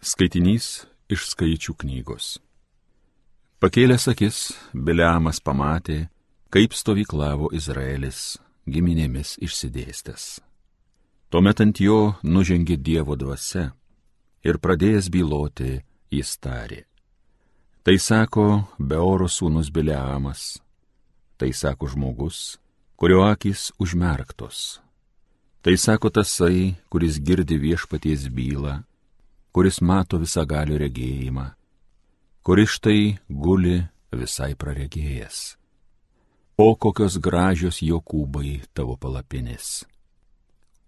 Skaitinys iš skaičių knygos. Pakėlęs akis, Biliamas pamatė, kaip stovyklavo Izraelis giminėmis išsidėstęs. Tuomet ant jo nužengė Dievo dvasia ir pradėjęs byloti, jis tarė. Tai sako Beoro sūnus Biliamas, tai sako žmogus, kurio akis užmerktos. Tai sako tasai, kuris girdi viešpaties bylą kuris mato visą galių regėjimą, kuris štai guli visai praregėjęs. O kokios gražios Jokūbai tavo palapinės,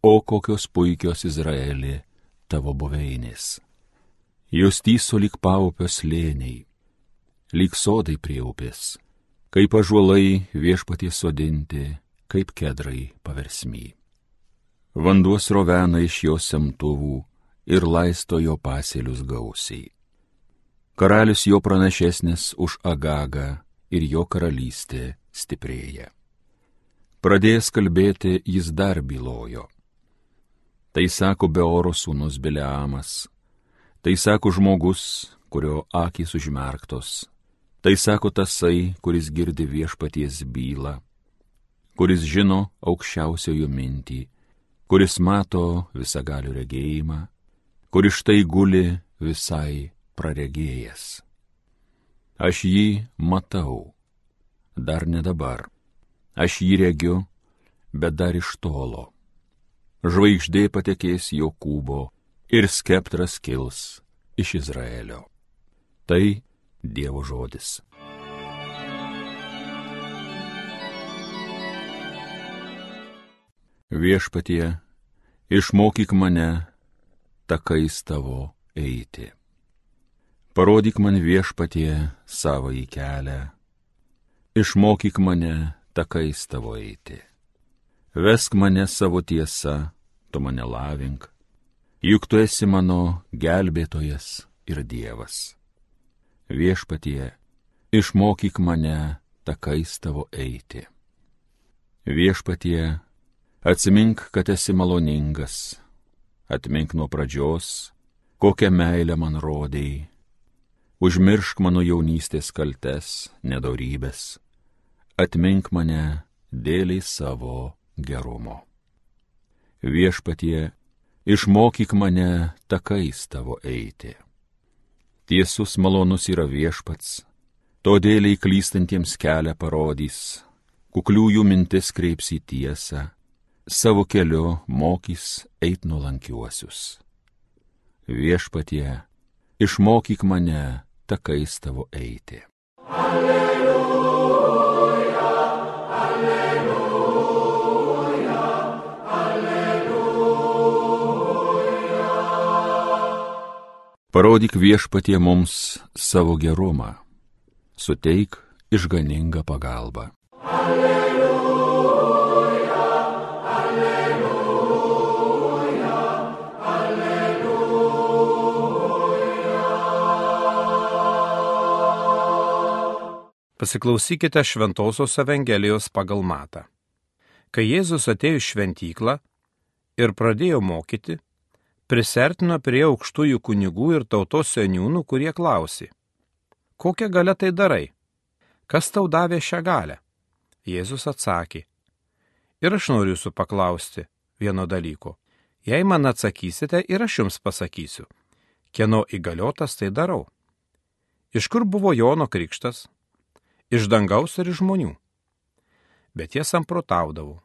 o kokios puikios Izraelį tavo buveinės. Jos tyso lyg paupios lėniai, lyg sodai prie upės, kaip ažuolai viešpatie sodinti, kaip kedrai paversmy. Vanduo rovena iš jos semtuvų, ir laisto jo pasėlius gausiai. Karalius jo pranašesnis už Agagą ir jo karalystė stiprėja. Pradėjęs kalbėti, jis dar bylojo. Tai sako Beoro sūnus Bileamas, tai sako žmogus, kurio akys užmerktos, tai sako tasai, kuris girdi viešpaties bylą, kuris žino aukščiausiojo mintį, kuris mato visagalių regėjimą, kuris štai guli visai praregėjęs. Aš jį matau, dar ne dabar. Aš jį regiu, bet dar iš tolo. Žvaigždė patekės Jokūbo ir skeptras kils iš Izraelio. Tai Dievo žodis. Viešpatie, išmokyk mane takais tavo eiti. Parodyk man viešpatie savo į kelią, išmokyk mane takais tavo eiti. Vesk mane savo tiesa, tu mane lavink, juk tu esi mano gelbėtojas ir Dievas. Viešpatie, išmokyk mane takais tavo eiti. Viešpatie, atsimink, kad esi maloningas, atmink nuo pradžios, kokią meilę man rodėjai. Užmiršk mano jaunystės kaltes, nedorybės, atmink mane dėliai savo gerumo. Viešpatie, išmokyk mane takais tavo eiti. Tiesus malonus yra viešpats, todėl įklystantiems kelią parodys, kukliųjų mintis kreips į tiesą, savo keliu mokys eit nuolankiuosius. Viešpatie, išmokyk mane takais tavo eiti. Alleluja, alleluja, alleluja. Parodyk viešpatie mums savo gerumą, suteik išganingą pagalbą. Alleluja. Pasiklausykite Šventojios Evangelijos pagal Matą. Kai Jėzus atėjo į šventyklą ir pradėjo mokyti, prisertino prie aukštųjų kunigų ir tautos seniūnų, kurie klausė, kokią galę tai darai? Kas tau davė šią galę? Jėzus atsakė, ir aš noriu jūsų paklausti vieno dalyko. Jei man atsakysite, ir aš jums pasakysiu, kieno įgaliotas tai darau. Iš kur buvo Jono krikštas? Iš dangaus ar iš žmonių. Bet jie samprotaudavo.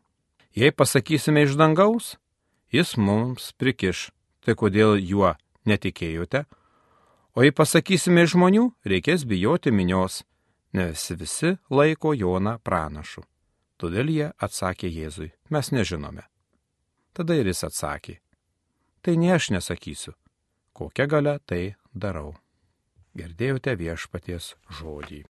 Jei pasakysime iš dangaus, jis mums prikiš, tai kodėl juo netikėjote, o jei pasakysime iš žmonių, reikės bijoti minios, nes visi laiko Joną pranašu. Todėl jie atsakė Jėzui, mes nežinome. Tada ir jis atsakė, tai ne aš nesakysiu, kokią galę tai darau. Girdėjote viešpaties žodį.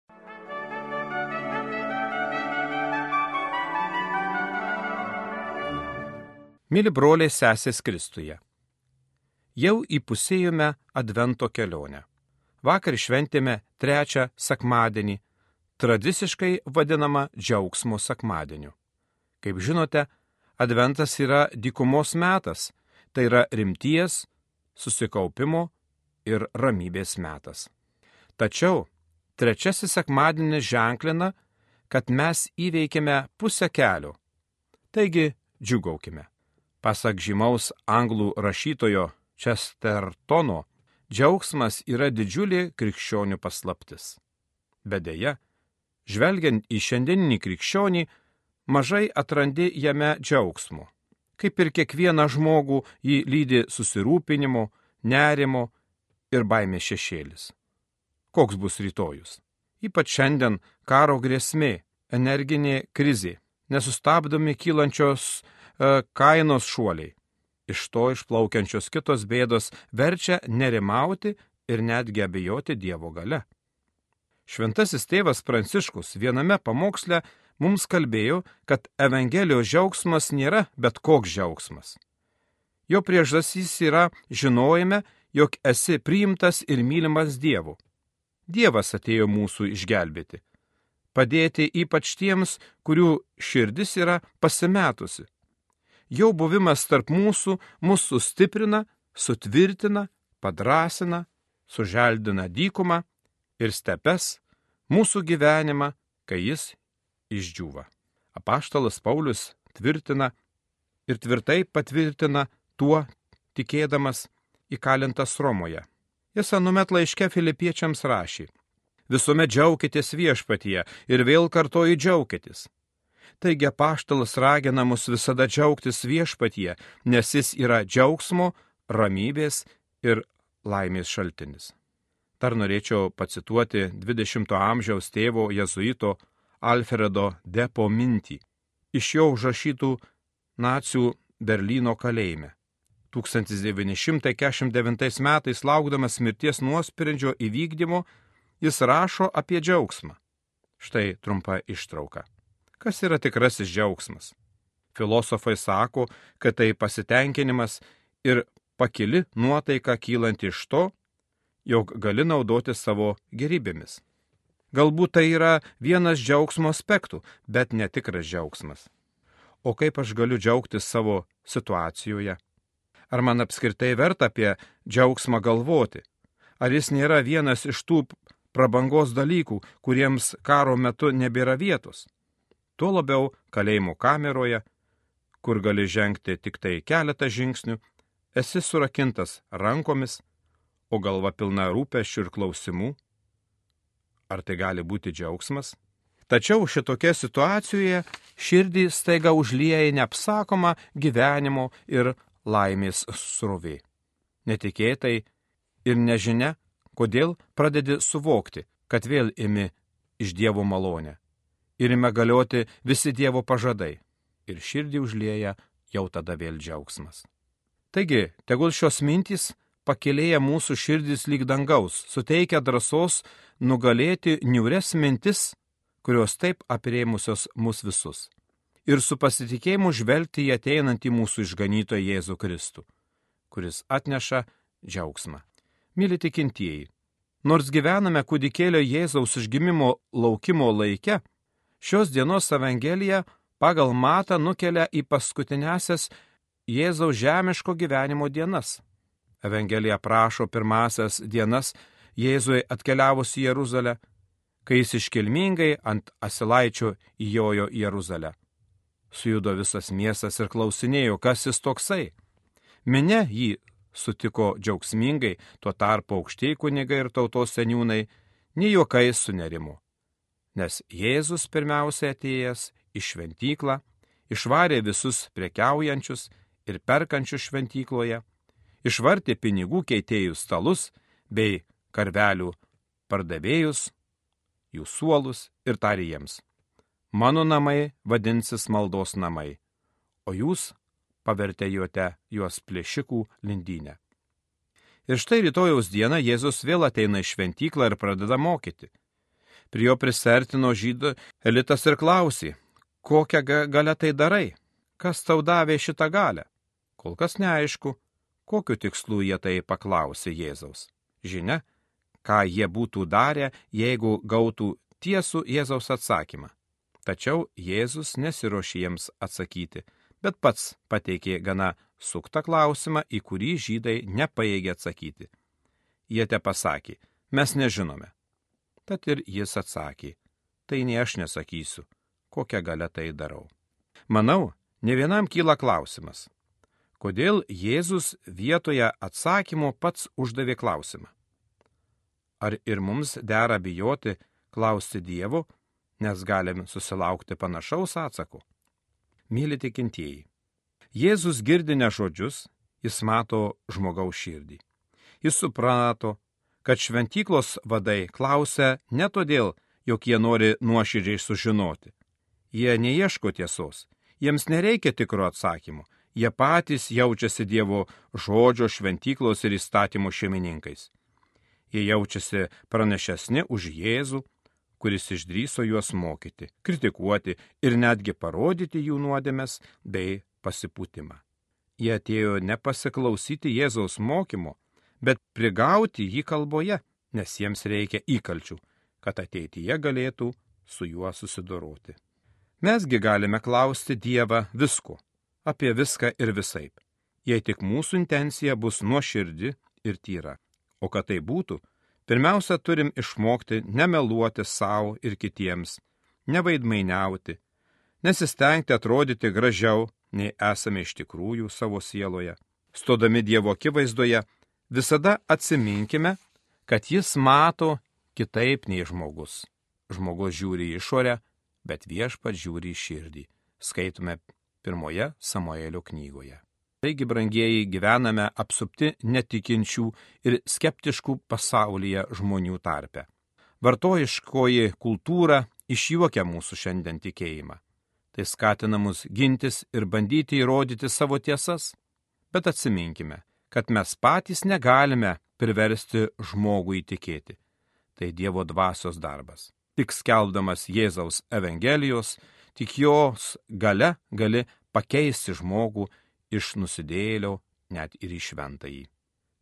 Mili broliai sesės Kristuje. Jau įpusėjome Advento kelionę. Vakar šventėme trečią sekmadienį, tradiciškai vadinamą džiaugsmo sekmadieniu. Kaip žinote, Adventas yra dykumos metas, tai yra rimties, susikaupimo ir ramybės metas. Tačiau trečiasis sekmadienis ženklina, kad mes įveikėme pusę kelio. Taigi džiugaukime. Pasak žymaus anglų rašytojo Chestertono, džiaugsmas yra didžiulė krikščionių paslaptis. Bet dėja, žvelgiant į šiandieninį krikščionį, mažai atrandi jame džiaugsmo. Kaip ir kiekvieną žmogų jį lydi susirūpinimo, nerimo ir baimės šešėlis. Koks bus rytojus? Ypač šiandien karo grėsmė, energinė krizė, nesustabdomi kylančios kainos šuoliai. Iš to išplaukiančios kitos bėdos verčia nerimauti ir netgi abejoti Dievo gale. Šventasis tėvas Pranciškus viename pamoksle mums kalbėjo, kad Evangelijos džiaugsmas nėra bet koks džiaugsmas. Jo priežastys yra žinojime, jog esi priimtas ir mylimas Dievu. Dievas atėjo mūsų išgelbėti. Padėti ypač tiems, kurių širdis yra pasimetusi. Jo buvimas tarp mūsų mus sustiprina, sutvirtina, padrasina, suželdina dykumą ir stepes mūsų gyvenimą, kai jis išdžiūva. Apaštalas Paulius tvirtina ir tvirtai patvirtina tuo, tikėdamas įkalintas Romoje. Jis anumet laiške filipiečiams rašė. Visuomet džiaukitės viešpatyje ir vėl kartoju džiaukitės. Taigi paštalas ragina mus visada džiaugtis viešpatyje, nes jis yra džiaugsmo, ramybės ir laimės šaltinis. Dar norėčiau pacituoti 20-ojo amžiaus tėvo jezuito Alfredo Depo mintį iš jo užrašytų nacijų Berlyno kalėjime. 1949 metais laukdamas mirties nuosprendžio įvykdymo, jis rašo apie džiaugsmą. Štai trumpa ištrauka. Kas yra tikrasis džiaugsmas? Filosofai sako, kad tai pasitenkinimas ir pakili nuotaika kylanti iš to, jog gali naudoti savo gerybėmis. Galbūt tai yra vienas džiaugsmo aspektų, bet netikras džiaugsmas. O kaip aš galiu džiaugtis savo situacijoje? Ar man apskritai verta apie džiaugsmą galvoti? Ar jis nėra vienas iš tų prabangos dalykų, kuriems karo metu nebėra vietos? Tuo labiau kalėjimo kameroje, kur gali žengti tik tai keletą žingsnių, esi surakintas rankomis, o galva pilna rūpeščių ir klausimų. Ar tai gali būti džiaugsmas? Tačiau šitokia situacijoje širdį staiga užlieja neapsakoma gyvenimo ir laimės srovė. Netikėtai ir nežinia, kodėl pradedi suvokti, kad vėl imi iš Dievo malonę. Ir ime galioti visi Dievo pažadai. Ir širdį užlieja jau tada vėl džiaugsmas. Taigi, tegul šios mintys pakėlėja mūsų širdis lyg dangaus, suteikia drąsos nugalėti niures mintis, kurios taip aprėmusios mus visus ir su pasitikėjimu žvelgti į ateinantį mūsų išganytoją Jėzų Kristų, kuris atneša džiaugsmą. Mili tikintieji, nors gyvename kūdikėlio Jėzaus išgimimo laukimo laike, šios dienos Evangelija pagal matą nukelia į paskutinėsias Jėzaus žemiško gyvenimo dienas. Evangelija prašo pirmasias dienas Jėzui atkeliavus į Jeruzalę, kai jis iškilmingai ant asilaičio įjojo į Jeruzalę. Sujudo visas miestas ir klausinėjo, kas jis toksai. Minė jį sutiko džiaugsmingai, tuo tarpu aukštieji kunigai ir tautos seniūnai nei juokais sunerimu. Nes Jėzus pirmiausia atėjęs į šventyklą, išvarė visus prekiaujančius ir perkančius šventykloje, išvartė pinigų keitėjų stalus bei karvelių pardavėjus, jų suolus ir tarė jiems. Mano namai vadinsis maldos namai, o jūs pavertėjote juos plėšikų lindynę. Ir štai rytojaus dieną Jėzus vėl ateina į šventyklą ir pradeda mokyti. Prie jo prisertino žydų elitas ir klausė, kokią galę tai darai, kas tau davė šitą galę. Kol kas neaišku, kokiu tikslu jie tai paklausė Jėzaus. Žinia, ką jie būtų darę, jeigu gautų tiesų Jėzaus atsakymą. Tačiau Jėzus nesiuošė jiems atsakyti, bet pats pateikė gana suktą klausimą, į kurį žydai nepaėgė atsakyti. Jie te pasakė, mes nežinome. Tad ir jis atsakė, tai ne aš nesakysiu, kokią galę tai darau. Manau, ne vienam kyla klausimas, kodėl Jėzus vietoje atsakymo pats uždavė klausimą. Ar ir mums dera bijoti klausti Dievo, nes galim susilaukti panašaus atsako? Mėly tikintieji, Jėzus girdi ne žodžius, jis mato žmogaus širdį. Jis suprato, kad šventyklos vadai klausia ne todėl, jog jie nori nuoširdžiai sužinoti. Jie neieško tiesos, jiems nereikia tikro atsakymo, jie patys jaučiasi Dievo žodžio šventyklos ir įstatymo šeimininkais. Jie jaučiasi pranešesni už Jėzų, kuris išdryso juos mokyti, kritikuoti ir netgi parodyti jų nuodėmes bei pasipūtimą. Jie atėjo ne pasiklausyti Jėzaus mokymo, bet prigauti jį kalboje, nes jiems reikia įkalčių, kad ateityje galėtų su juo susidoroti. Mesgi galime klausti Dievą visko, apie viską ir visaip, jei tik mūsų intencija bus nuoširdi ir tyra. O kad tai būtų, pirmiausia turim išmokti nemeluoti savo ir kitiems, nevaidmainiauti, nesistengti atrodyti gražiau, nei esame iš tikrųjų savo sieloje. Stodami Dievo akivaizdoje, visada atsiminkime, kad jis mato kitaip nei žmogus. Žmogus žiūri į išorę, bet viešpat žiūri į širdį. Skaitome pirmoje Samuelio knygoje. Taigi, brangieji, gyvename apsupti netikinčių ir skeptiškų pasaulyje žmonių tarpe. Vartojiškoji kultūra išjuokia mūsų šiandien tikėjimą. Tai skatina mus gintis ir bandyti įrodyti savo tiesas. Bet atsiminkime, kad mes patys negalime priversti žmogų įtikėti. Tai Dievo dvasios darbas. Tik skelbdamas Jėzaus Evangelijos, tik jos gale gali pakeisti žmogų iš nusidėlio net ir į šventąjį.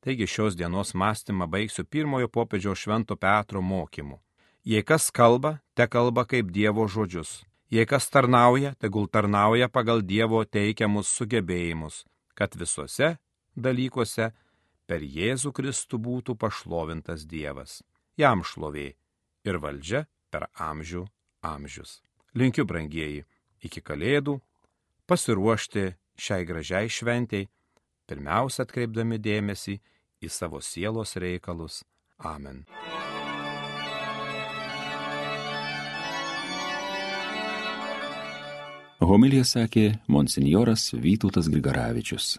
Taigi šios dienos mąstymą baigsiu pirmojo popiežiaus Švento Petro mokymu. Jei kas kalba, te kalba kaip Dievo žodžius Jei kas tarnauja, tegul tarnauja pagal Dievo teikiamus sugebėjimus, kad visuose dalykuose per Jėzų Kristų būtų pašlovintas Dievas. Jam šlovė ir valdžia per amžių amžius. Linkiu, brangieji, iki kalėdų pasiruošti šiai gražiai šventėjai, pirmiausia atkreipdami dėmesį į savo sielos reikalus. Amen. Homilija sakė monsinjoras Vytautas Grigaravičius.